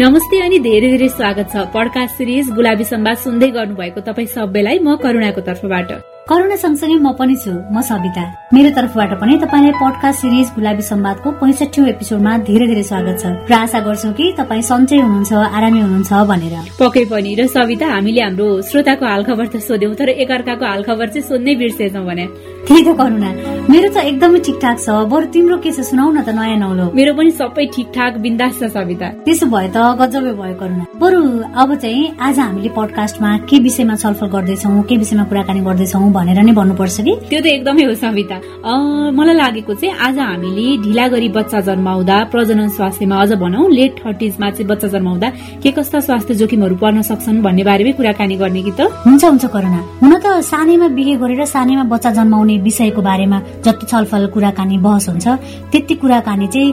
नमस्ते अनि धेरै धेरै स्वागत छ पडकास्ट सिरिज गुलाबी सम्वाद सुन्दै गर्नुभएको तपाईँ सबैलाई म करुणाको तर्फबाट। करुणा सँगसँगै म पनि छु म सविता मेरो तर्फबाट पनि तपाईँलाई पडकास्ट सिरिज गुलाबी सम्वादको पैँसठी एपिसोडमा धेरै धेरै स्वागत छ। र आशा गर्छौ कि तपाईँ सन्चै हुनुहुन्छ आरामै हुनुहुन्छ भनेर। पक्कै पनि। र सविता हामीले हाम्रो श्रोताको हालखबर त सोध्यौं तर एकअर्काको हालखबर चाहिँ सोध्नै बिर्सेछौँ भने। त्यही त करुणा। मेरो त एकदमै ठिकठाक छ। बरु तिम्रो के छ सुनाउ न त नयाँ नौलो। मेरो पनि सबै ठिकठाक बिन्दास छ सविता त्यसो भए त गजबै भयो करुणा। बरु अब चाहिँ आज हामीले पडकास्टमा के विषयमा छलफल गर्दैछौ के विषयमा कुराकानी गर्दैछौ भनेर नै भन्नुपर्छ कि? त्यो त एकदमै हो सविता। मलाई लागेको चाहिँ आज हामीले ढिला गरी बच्चा जन्माउँदा प्रजनन स्वास्थ्यमा अझ भनौँ लेट थर्टिजमा चाहिँ बच्चा जन्माउँदा के कस्ता स्वास्थ्य जोखिमहरू पर्न सक्छन् भन्ने बारेमै कुराकानी गर्ने कि त? हुन्छ हुन्छ करुणा। हुन त सानैमा बिहे गरेर सानैमा बच्चा जन्माउने विषयको बारेमा जति छलफल कुराकानी बहस हुन्छ त्यति कुराकानी चाहिँ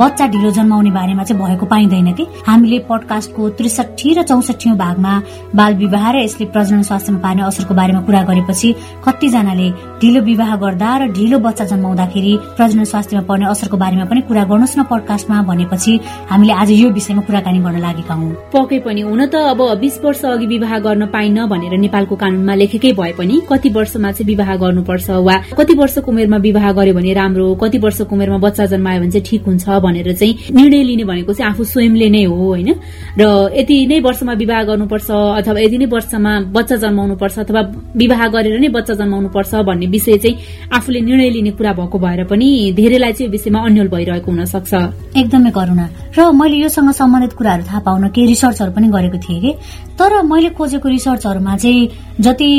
बच्चा ढिलो जन्माउने बारेमा चाहिँ भएको पाइँदैन कि? हामीले पडकास्टको त्रिसठी र चौसठी भागमा बाल विवाह र यसले प्रजनन स्वास्थ्यमा पार्ने असरको बारेमा कुरा गरेपछि कतिजनाले ढिलो विवाह गर्दा र ढिलो बच्चा जन्माउँदाखेरि प्रजनन स्वास्थ्यमा पर्ने असरको बारेमा पनि कुरा गर्नुहोस् न पडकास्टमा भनेपछि हामीले आज यो विषयमा कुराकानी गर्न लागेका हौ। पक्कै पनि हुन त अब बिस वर्ष अघि विवाह गर्न पाइन्न भनेर नेपालको कानूनमा लेखेकै भए पनि कति वर्षमा चाहिँ विवाह गर्नुपर्छ वा कति वर्षको उमेरमा विवाह गर्यो भने राम्रो कति वर्षको उमेरमा बच्चा जन्मायो भने चाहिँ ठिक हुन्छ भनेर चाहिँ निर्णय लिने भनेको चाहिँ आफू स्वयंले नै हो होइन? र यति नै वर्षमा विवाह गर्नुपर्छ अथवा यति नै वर्षमा बच्चा जन्माउनु पर्छ अथवा विवाह गरेर नै बच्चा जन्माउनु पर्छ भन्ने विषय चाहिँ आफूले निर्णय लिने कुरा भएको भएर पनि धेरैलाई चाहिँ विषयमा अन्यल भइरहेको हुन सक्छ एकदमै करुणा। र मैले योसँग सम्बन्धित कुराहरू थाहा पाउन केही रिसर्चहरू पनि गरेको थिएँ कि। तर मैले खोजेको रिसर्चहरूमा चाहिँ जति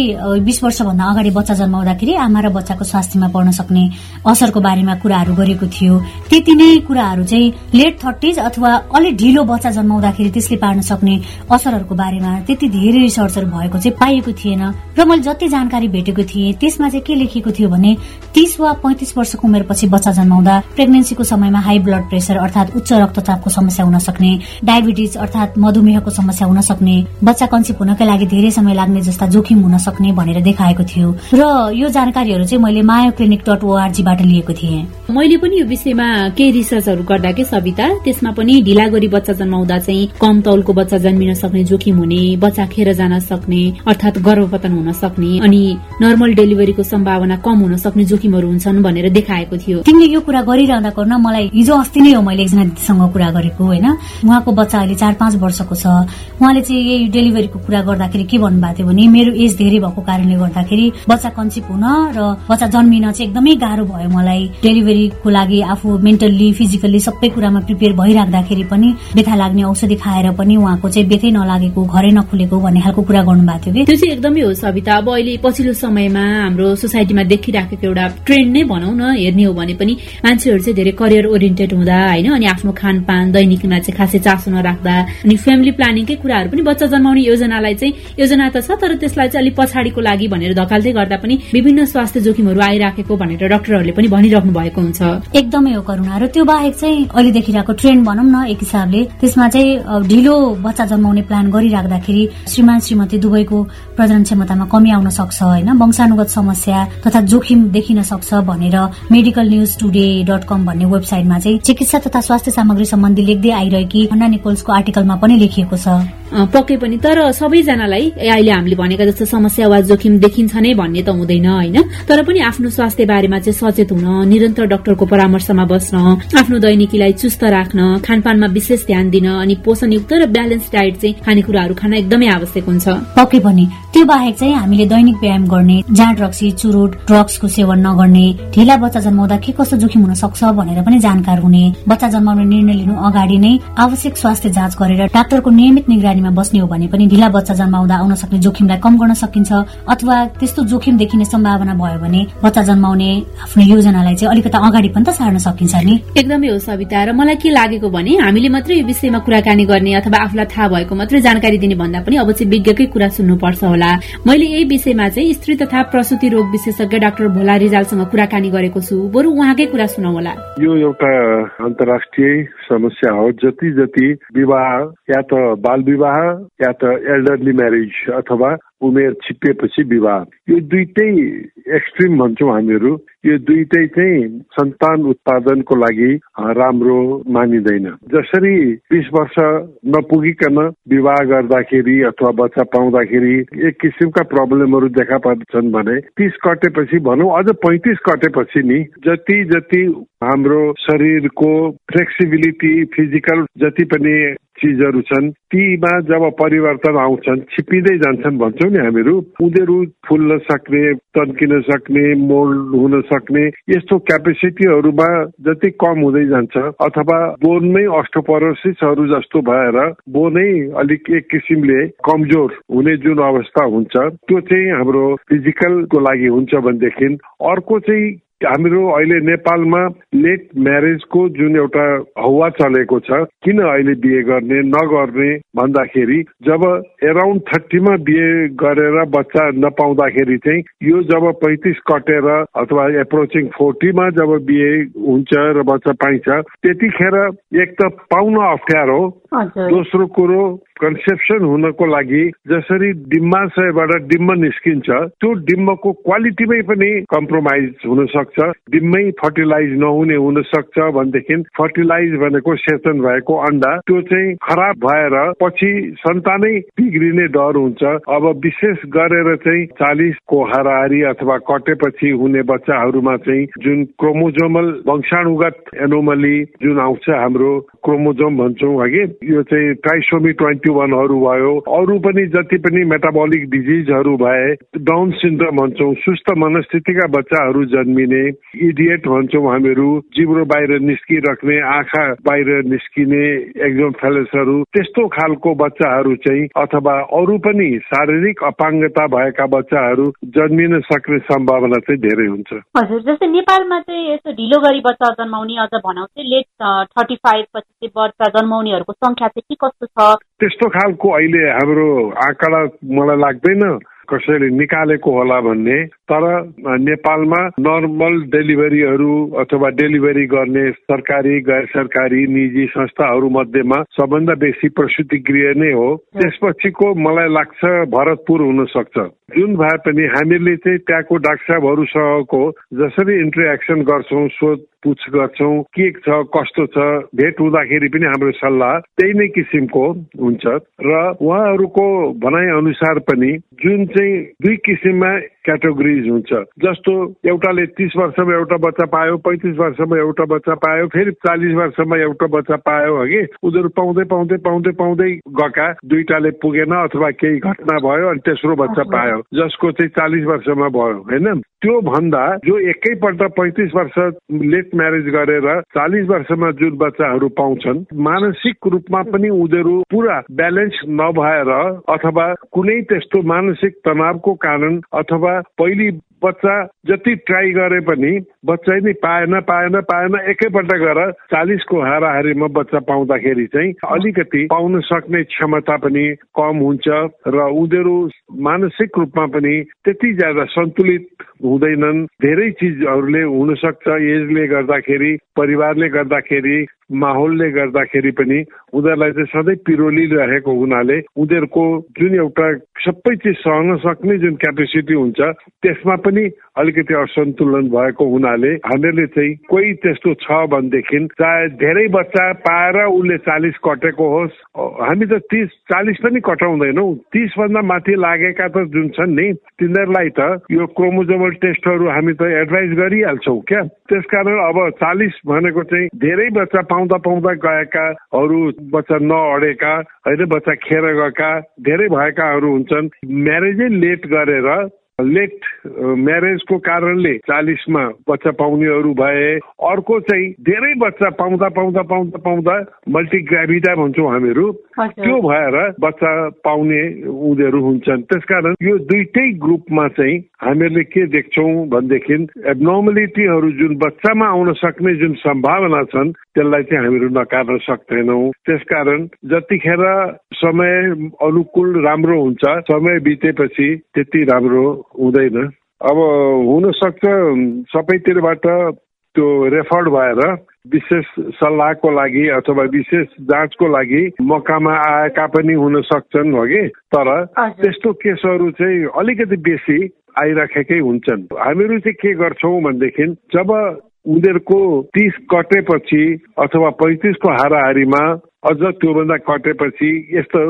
बिस वर्षभन्दा अगाडि बच्चा जन्माउँदाखेरि आमा र बच्चाको स्वास्थ्यमा पर्न सक्ने असरको बारेमा कुराहरू गरेको थियो। त्यति नै कुराहरू चाहिँ लेट थर्टिज अथवा अलिक ढिलो बच्चा जन्माउँदाखेरि त्यसले पार्न सक्ने असरहरूको बारेमा त्यति धेरै रिसर्चहरू भएको चाहिँ पाइएको थिएन। र मैले जति जानकारी भेटेको थिएँ। त्यसमा चाहिँ के लेखिएको थियो भने तीस वा पैंतिस वर्षको उमेरपछि बच्चा जन्माउँदा प्रेग्नेन्सीको समयमा हाई ब्लड प्रेसर अर्थात उच्च रक्तचापको समस्या हुन सक्ने डायबिटिज अर्थात मधुमेहको समस्या हुन सक्ने बच्चा कन्सिप हुनकै लागि धेरै समय लाग्ने जस्ता जोखिम हुन सक्ने भनेर देखाएको थियो। र यो जानकारीहरू चाहिँ मैले माया क्लिनिक डट ओआरजीबाट लिएको थिएँ। मैले पनि यो विषयमा केही रिसर्चहरू गर्दा के सविता त्यसमा पनि ढिला गरी बच्चा जन्माउँदा चाहिँ कम तौलको बच्चा जन्मिन सक्ने जोखिम हुने बच्चा खेर जान सक्ने अर्थात गर्भपतन हुन सक्ने अनि नर्मल डेलिभरीको सम्भावना कम हुन सक्ने जोखिमहरू हुन्छन् भनेर देखाएको थियो। तिमीले यो कुरा गरिरहँदा गर्न मलाई हिजो अस्ति नै हो मैले एकजना दिदीसँग कुरा गरेको होइन? उहाँको बच्चा अहिले चार पाँच वर्षको छ। उहाँले चाहिँ यही डेलिभरीको कुरा गर्दाखेरि के भन्नुभएको थियो भने मेरो एज धेरै भएको कारणले गर्दाखेरि बच्चा कन्सिप हुन र बच्चा जन्मिन चाहिँ एकदमै गाह्रो भयो मलाई। डेलिभरीको लागि आफू मेन्टल्ली फिजिकल्ली सबै कुरामा प्रिपेयर भइराख्दाखेरि पनि बेथा लाग्ने औषधि खाएर पनि उहाँको चाहिँ बेथै नलागेको घरै नखुलेको भन्ने खालको कुरा गर्नुभएको थियो कि? त्यो चाहिँ एकदमै हो सविता। अब अहिले पछिल्लो समयमा हाम्रो सोसाइटीमा देखिराखेको एउटा ट्रेन्ड नै भनौँ न हेर्ने हो भने पनि मान्छेहरू चाहिँ धेरै करियर ओरिएन्टेड हुँदा होइन अनि आफ्नो खानपान दैनिकमा चाहिँ खासै चासो नराख्दा अनि फ्यामिली प्लानिङकै कुराहरू पनि बच्चा जन्माउने योजनालाई चाहिँ योजना त छ तर त्यसलाई चाहिँ अलिक पछाडिको लागि भनेर धकाल्दै गर्दा पनि विभिन्न स्वास्थ्य जोखिमहरू आइराखेको भनेर डाक्टरहरूले पनि भनिराख्नु भएको हुन्छ। एकदमै हो करुणा र त्यो बाहेक चाहिँ अहिले देखिरहेको ट्रेन्ड भनौँ न एक हिसाबले त्यसमा चाहिँ ढिलो बच्चा जन्माउने प्लान गरिराख्दाखेरि श्रीमान श्रीमती दुवैको प्रजनन क्षमतामा कमी आउन सक्छ होइन? वंशानुगत समस्या तथा जोखिम देखिन सक्छ भनेर medical news today dot com भन्ने वेबसाइटमा चाहिँ चिकित्सा तथा स्वास्थ्य सामग्री सम्बन्धी लेख्दै आइरहेकी अन्ना निकोल्सको आर्टिकलमा पनि लेखिएको छ। पक्कै पनि तर सबैजनालाई अहिले हामीले भनेका जस्तो समस्या वा जोखिम देखिन्छ नै भन्ने त हुँदैन होइन? तर पनि आफ्नो स्वास्थ्य बारेमा चाहिँ सचेत हुन निरन्तर डाक्टरको परामर्शमा बस्न आफ्नो दैनिकीलाई चुस्त राख्न खानपानमा विशेष ध्यान दिन अनि पोषणयुक्त र ब्यालेन्स डायट चाहिँ खानेकुराहरू खान एकदमै आवश्यक हुन्छ। पक्कै पनि त्यो बाहेक चाहिँ हामीले दैनिक व्यायाम गर्ने जाँड रक्सी चुरोट ड्रग्सको सेवन नगर्ने ढिला बच्चा जन्माउँदा के कस्तो जोखिम हुन सक्छ भनेर पनि जानकार हुने बच्चा जन्माउने निर्णय लिनु अगाडि नै आवश्यक स्वास्थ्य जाँच गरेर डाक्टरको नियमित निगरानीमा बस्ने हो भने पनि ढिला बच्चा जन्माउँदा आउन सक्ने जोखिमलाई कम गर्न सकिन्छ अथवा त्यस्तो जोखिम देखिने सम्भावना भयो भने बच्चा जन्माउने आफ्नो योजनालाई चाहिँ अलिकति अगाडि पनि त सार्न सकिन्छ नि। एकदमै हो सविता र मलाई के लागेको भने हामीले मात्रै यो विषयमा कुराकानी गर्ने अथवा आफूलाई थाहा भएको मात्रै जानकारी दिने भन्दा पनि अब चाहिँ विज्ञकै कुरा सुन्नुपर्छ होला। मैले यही विषयमा चाहिँ स्त्री तथा प्रसुति रोग विशेषज्ञ डाक्टर भोला रिजालसँग कुराकानी गरेको छु। बरु उहाँकै कुरा सुनौ होला यो एउटा अन्तर्राष्ट्रिय समस्या हो। जति जति विवाह या त बाल विवाह या त एल्डरली म्यारेज अथवा उमेर छिपिएपछि विवाह। यो दुइटै एक्सट्रिम भन्छौँ हामीहरू। यो दुइटै चाहिँ सन्तान उत्पादनको लागि राम्रो मानिँदैन। जसरी बिस वर्ष नपुगिकन विवाह गर्दाखेरि अथवा बच्चा पाउँदाखेरि एक किसिमका प्रब्लमहरू देखा पर्छन् भने तिस कटेपछि भनौँ अझ पैँतिस कटेपछि नि जति जति हाम्रो शरीरको फ्लेक्सिबिलिटी फिजिकल जति पनि चिजहरू छन् तीमा जब परिवर्तन आउँछन् छिपिँदै जान्छन् भन्छौँ नि हामीहरू। उनीहरू फुल्न सक्ने तन्किन सक्ने मोल्ड हुन सक्ने यस्तो क्यापेसिटीहरूमा जति कम हुँदै जान्छ अथवा बोनमै अस्टोपरोसिसहरू जस्तो भएर बोनै अलिक एक किसिमले कमजोर हुने जुन अवस्था हुन्छ त्यो चाहिँ हाम्रो फिजिकलको लागि हुन्छ भनेदेखि अर्को चाहिँ हाम्रो अहिले नेपालमा लेट म्यारेजको जुन एउटा हवा चलेको छ किन अहिले बिहे गर्ने नगर्ने भन्दाखेरि जब एराउन्ड थर्टीमा बिहे गरेर बच्चा नपाउँदाखेरि चाहिँ यो जब पैँतिस कटेर अथवा एप्रोचिङ फोर्टीमा जब बिहे हुन्छ र बच्चा पाइन्छ त्यतिखेर एक त पाउन अप्ठ्यारो दोस्रो कुरो कन्सेप्सन हुनको लागि जसरी डिम्बाशयबाट डिम्ब निस्किन्छ त्यो डिम्बको क्वालिटीमै पनि कम्प्रोमाइज हुन सक्छ डिम्बै फर्टिलाइज नहुने हुन सक्छ भनेदेखि फर्टिलाइज भनेको सेचन भएको अन्डा त्यो चाहिँ खराब भएर पछि सन्तानै बिग्रिने डर हुन्छ। अब विशेष गरेर चाहिँ चालिसको हाराहारी अथवा कटेपछि हुने बच्चाहरूमा चाहिँ जुन क्रोमोजोमल वंशाणुगत एनोमली जुन आउँछ हाम्रो क्रोमोजोम भन्छौँ हगि यो चाहिँ ट्राइसोमी ट्वेन्टी वानहरू भयो। अरू पनि जति पनि मेटाबोलिक डिजिजहरू भए डाउन सिन्ड्रोम भन्छौँ सुस्त मनस्थितिका बच्चाहरू जन्मिने इडिएट भन्छौँ हामीहरू जिब्रो बाहिर निस्किराख्ने आँखा बाहिर निस्किने एक्जम फेलेसहरू त्यस्तो खालको बच्चाहरू चाहिँ अथवा अरू पनि शारीरिक अपाङ्गता भएका बच्चाहरू जन्मिन सक्ने सम्भावना चाहिँ धेरै हुन्छ। हजुर जस्तै नेपालमा चाहिँ यसो ढिलो गरी बच्चा जन्माउने अझ भनौँ चाहिँ लेट थर्टी फाइभ पछि बच्चा जन्माउनेहरूको संख्या चाहिँ के कस्तो छ? त्यस्तो खालको अहिले हाम्रो आँकडा मलाई लाग्दैन कसैले निकालेको होला भन्ने तर नेपालमा नर्मल डेलिभरीहरू अथवा डेलिभरी गर्ने सरकारी गैर सरकारी निजी संस्थाहरू मध्येमा सबभन्दा बेसी प्रसुति गृह नै हो। त्यसपछिको मलाई लाग्छ भरतपुर हुन सक्छ जुन भए पनि हामीले चाहिँ त्यहाँको डाक्टर साहबहरूसँगको जसरी इन्टरेक्सन गर्छौँ सोध पुछ गर्छौँ के छ कस्तो छ भेट हुँदाखेरि पनि हाम्रो सल्लाह त्यही नै किसिमको हुन्छ। र उहाँहरूको भनाइ अनुसार पनि जुन चाहिँ दुई किसिममा क्याटेगोरिज हुन्छ। जस्तो एउटाले तिस वर्षमा एउटा बच्चा पायो पैँतिस वर्षमा एउटा बच्चा पायो फेरि चालिस वर्षमा एउटा बच्चा पायो हगि उनीहरू पाउँदै पाउँदै पाउँदै पाउँदै गएका दुईटाले पुगेन अथवा केही घटना भयो अनि तेस्रो बच्चा पायो जसको चाहिँ चालिस वर्षमा भयो होइन? त्यो भन्दा जो एकैपल्ट पैँतिस वर्ष लेट म्यारेज गरेर चालिस वर्षमा जुन बच्चाहरू पाउँछन् मानसिक रूपमा पनि उनीहरू पुरा ब्यालेन्स नभएर अथवा कुनै त्यस्तो मानसिक तनावको कारण अथवा पहिली बच्चा जति ट्राई गरे पनि बच्चा नै पाएन पाएन पाएन एकैपल्ट गएर चालिसको हाराहारीमा बच्चा पाउँदाखेरि चाहिँ अलिकति पाउन सक्ने क्षमता पनि कम हुन्छ र उनीहरू मानसिक रूपमा पनि त्यति ज्यादा सन्तुलित हुँदैनन्। धेरै चिजहरूले हुन सक्छ एजले गर्दाखेरि परिवारले गर्दाखेरि माहौलले गर्दाखेरि पनि उनीहरूलाई चाहिँ सधैँ पिरोलिरहेको हुनाले उनीहरूको जुन एउटा सबै चिज सहन सक्ने जुन क्यापेसिटी हुन्छ त्यसमा पनि अलिकति असन्तुलन भएको हुनाले हामीहरूले चाहिँ कोही त्यस्तो छ भनेदेखि चाहे धेरै बच्चा पाएर उसले चालिस कटेको होस्। हामी त तिस चालिस पनि कटाउँदैनौँ। तिसभन्दा माथि लागेका त जुन छन् नि तिनीहरूलाई त यो क्रोमोजोमल टेस्टहरू हामी त एडभाइस गरिहाल्छौँ क्या। त्यसकारण अब चालिस भनेको चाहिँ धेरै बच्चा पाउँदा पाउँदा गएकाहरू बच्चा नअडेका होइन बच्चा खेर गएका धेरै भएकाहरू हुन्छन्। म्यारेजै लेट गरेर लेट म्यारेजको कारणले चालिसमा बच्चा पाउनेहरू भए अर्को चाहिँ धेरै बच्चा पाउँदा पाउँदा पाउँदा पाउँदा मल्टिग्राभिडा भन्छौँ हामीहरू। त्यो भएर बच्चा पाउने उनीहरू हुन्छन्। त्यसकारण यो दुइटै ग्रुपमा चाहिँ हामीहरूले के देख्छौँ भनेदेखि एबनर्मलिटीहरू जुन बच्चामा आउन सक्ने जुन सम्भावना छन् त्यसलाई चाहिँ हामीहरू नकार्न सक्दैनौँ। त्यसकारण जतिखेर समय अनुकूल राम्रो हुन्छ समय बितेपछि त्यति राम्रो हुँदैन। अब हुन सक्छ सबैतिरबाट त्यो रेफर्ड भएर विशेष सल्लाहको लागि अथवा विशेष जाँचको लागि मकामा आएका पनि हुन सक्छन् हो कि? तर त्यस्तो केसहरू चाहिँ अलिकति बेसी आइराखेकै हुन्छन्। हामीहरू चाहिँ के गर्छौँ भनेदेखि जब उनीहरूको तिस कटेपछि अथवा पैँतिसको हाराहारीमा अझ त्योभन्दा कटेपछि यस्तो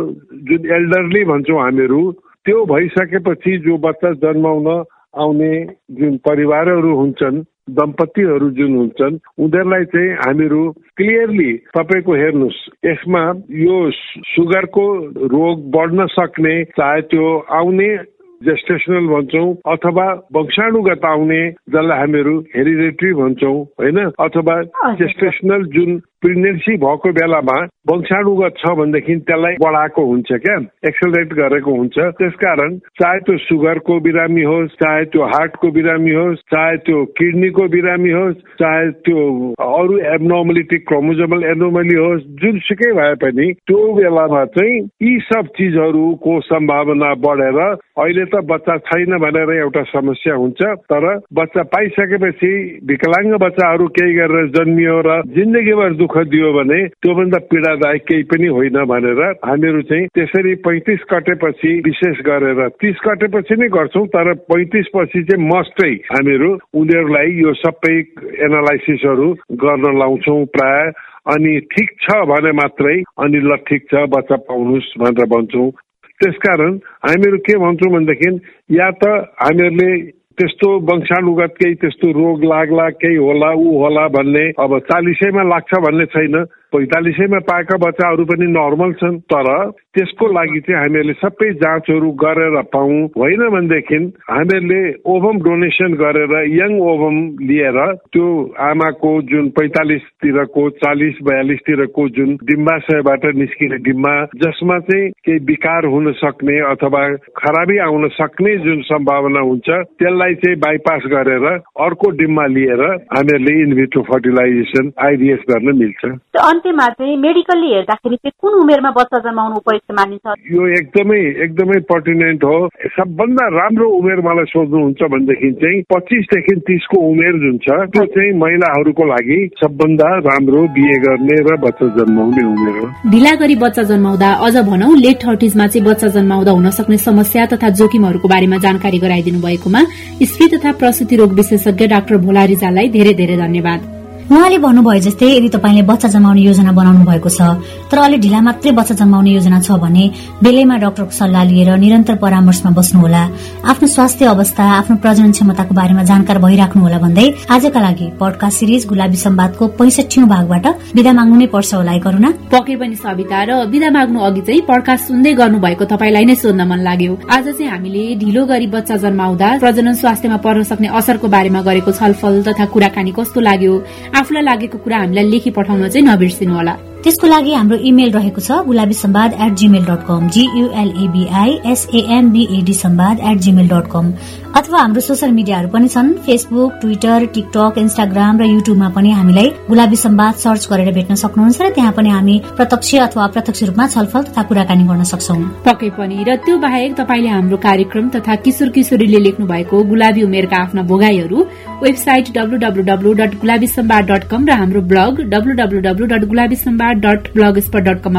जुन एल्डरली भन्छौँ हामीहरू त्यो भइसकेपछि जो बच्चा जन्माउन आउने जुन परिवारहरू हुन्छन् दम्पतिहरू जुन हुन्छन् उनीहरूलाई चाहिँ हामीहरू क्लियरली तपाईँको हेर्नुहोस् यसमा यो सुगरको रोग बढ्न सक्ने चाहे त्यो आउने जेस्टेसनल भन्छौँ अथवा वंशाणुगत आउने जसलाई हामीहरू हेरिडेटरी भन्छौँ होइन? अथवा जेस्टेसनल जुन प्रेग्नेन्सी भएको बेलामा वंशाणुगत छ भनेदेखि त्यसलाई बढाएको हुन्छ क्या एक्सेलरेट गरेको हुन्छ। त्यसकारण चाहे त्यो सुगरको बिरामी होस् चाहे त्यो हार्टको बिरामी होस् चाहे त्यो किडनीको बिरामी होस् चाहे त्यो अरू एबनोमलिटी क्रोमोजोमल एनोमली होस् जुनसुकै भए पनि त्यो बेलामा चाहिँ यी सब चिजहरूको सम्भावना बढेर अहिले त बच्चा छैन भनेर एउटा समस्या हुन्छ। तर बच्चा पाइसकेपछि विकलाङ्ग बच्चाहरू केही गरेर जन्मियो र जिन्दगीभर दुःख दुःख दियो भने त्योभन्दा पीडादायक केही पनि होइन भनेर हामीहरू चाहिँ त्यसरी पैँतिस कटेपछि विशेष गरेर तिस कटेपछि नै गर्छौँ तर पैँतिस पछि चाहिँ मस्टै हामीहरू उनीहरूलाई यो सबै एनालाइसिसहरू गर्न लाउँछौँ प्राय। अनि ठिक छ भने मात्रै अनि ल ठिक छ बच्चा पाउनुहोस् भनेर भन्छौँ। त्यसकारण हामीहरू के भन्छौँ भनेदेखि या त हामीहरूले त्यस्तो वंशानुगत केही त्यस्तो रोग लाग्ला केही होला ऊ होला भन्ने अब चालिसैमा लाग्छ भन्ने छैन। पैँतालिसैमा पाएका बच्चाहरू पनि नर्मल छन् तर त्यसको लागि चाहिँ हामीहरूले सबै जाँचहरू गरेर पाउँ होइन भनेदेखि हामीहरूले ओभम डोनेसन गरेर यङ ओभम लिएर त्यो आमाको जुन पैँतालिसतिरको चालिस बयालिसतिरको जुन डिम्बाशयबाट निस्किने डिम्बा जसमा चाहिँ केही विकार हुन सक्ने अथवा खराबी आउन सक्ने जुन सम्भावना हुन्छ त्यसलाई चाहिँ बाइपास गरेर अर्को डिम्बा लिएर हामीहरूले इन्भिट्रो फर्टिलाइजेसन आइडिएस गर्न मिल्छ। अन्त्यमा चाहिँ मेडिकलले हेर्दाखेरि चाहिँ कुन उमेरमा बच्चा जन्माउनु उपयुक्त मानिन्छ? यो एकदमै एकदमै पर्टिनेन्ट हो। सबभन्दा राम्रो उमेर मलाई सोध्नुहुन्छ भनेदेखि चाहिँ पच्चिसदेखि तिसको उमेर जुन छ त्यो चाहिँ महिलाहरूको लागि सबभन्दा राम्रो बिहे गर्ने र बच्चा जन्माउने उमेर हो। ढिला गरी बच्चा जन्माउँदा अझ भनौ लेट थर्टिजमा चाहिँ बच्चा जन्माउँदा हुन सक्ने समस्या तथा जोखिमहरूको बारेमा जानकारी गराइदिनु भएकोमा स्त्री तथा प्रसुति रोग विशेषज्ञ डाक्टर भोला रिजालाई धेरै धेरै धन्यवाद। उहाँले भन्नुभयो जस्तै यदि तपाईँले बच्चा जमाउने योजना बनाउनु भएको छ तर अलि ढिला मात्रै बच्चा जमाउने योजना छ भने बेलैमा डाक्टरको सल्लाह लिएर निरन्तर परामर्शमा बस्नुहोला। आफ्नो स्वास्थ्य अवस्था आफ्नो प्रजनन क्षमताको बारेमा जानकार भइराख्नुहोला भन्दै आजका लागि पडकास्ट सिरिज गुलाबी सम्वादको पैसठी भागबाट विदा माग्नु नै पर्छ होला करुणा। पके पनि सविता र विदा माग्नु अघि चाहिँ पडकास्ट सुन्दै गर्नुभएको तपाईँलाई नै सोध्न मन लाग्यो। आज चाहिँ हामीले ढिलो गरी बच्चा जन्माउँदा प्रजनन स्वास्थ्यमा पर्न सक्ने असरको बारेमा गरेको छलफल तथा कुराकानी कस्तो लाग्यो? आफूलाई लागेको कुरा हामीलाई लेखी पठाउन चाहिँ नबिर्सिनु होला त्यसको लागि हाम्रो इमेल रहेको छ Gulabi Sambad at Gmail dot com G U L A B I S A M B A D Sambad at Gmail dot com अथवा हाम्रो सोसियल मिडियाहरू पनि छन् फेसबुक ट्विटर टिकटक इन्स्टाग्राम र युट्युबमा पनि हामीलाई गुलाबी सम्वाद सर्च गरेर भेट्न सक्नुहुन्छ र त्यहाँ पनि हामी प्रत्यक्ष अथवा अप्रत्यक्ष रूपमा छलफल तथा कुराकानी गर्न सक्छौ। पक्कै पनि। र त्यो बाहेक तपाईँले हाम्रो कार्यक्रम तथा किशोर किशोरीले लेख्नु भएको गुलाबी उमेरका आफ्ना भोगाईहरू website W dot Gulabi Sambad dot com र हाम्रो blog W dot Gulabi Sambad dot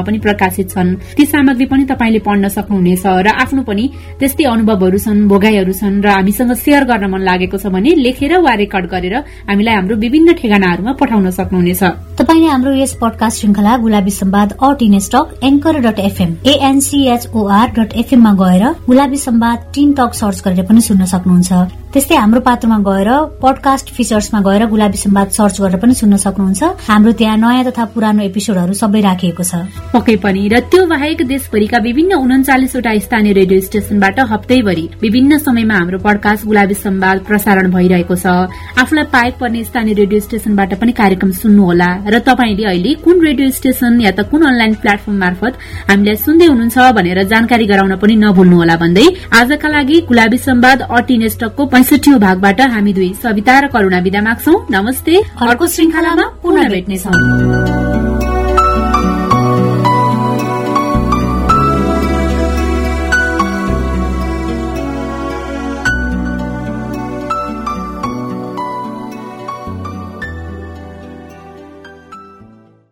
पनि प्रकाशित छन्। ती सामग्री पनि तपाईँले पढ्न सक्नुहुनेछ र आफ्नो पनि त्यस्तै अनुभवहरू छन् भोगाईहरू छन् र हामीसँग सेयर गर्न मन लागेको छ भने लेखेर वा रेकर्ड गरेर हामीलाई हाम्रो विभिन्न ठेगानाहरूमा पठाउन सक्नुहुनेछ। तपाईँले हाम्रो यस पडकास्ट श्रृंखला गुलाबी सम्वाद अट इन stock anchor dot FM A N C H O R dot एफएममा गएर Gulabi Sambad teen talk search गरेर पनि सुन्न सक्नुहुन्छ। त्यस्तै हाम्रो पात्रमा गएर पडकास्ट फिचर्समा गएर गुलाबी सम्वाद सर्च गरेर पनि सुन्न सक्नुहुन्छ। हाम्रो त्यहाँ नयाँ तथा पुरानो एपिसोडहरू सबै राखिएको छ। पक्कै पनि। र त्यो बाहेक देशभरिका विभिन्न उन्चालिसवटा स्थानीय रेडियो स्टेशनबाट हप्तैभरि विभिन्न समयमा हाम्रो पडकास्ट गुलाबी सम्वाद प्रसारण भइरहेको छ। आफूलाई पाएक पर्ने स्थानीय रेडियो स्टेशनबाट पनि कार्यक्रम सुन्नुहोला। र तपाईँले अहिले कुन रेडियो स्टेशन या त कुन अनलाइन प्लेटफर्म मार्फत हामीलाई सुन्दै हुनुहुन्छ भनेर जानकारी गराउन पनि नभुल्नुहोला भन्दै आजका लागि गुलाबी सम्वाद अटिन स्टकको पैसठी भागबाट हामी दुई सविता र करूणा विदा माग्छौ। नमस्ते। अर्को श्रृंखलामा पुनः भेट्नेछौ।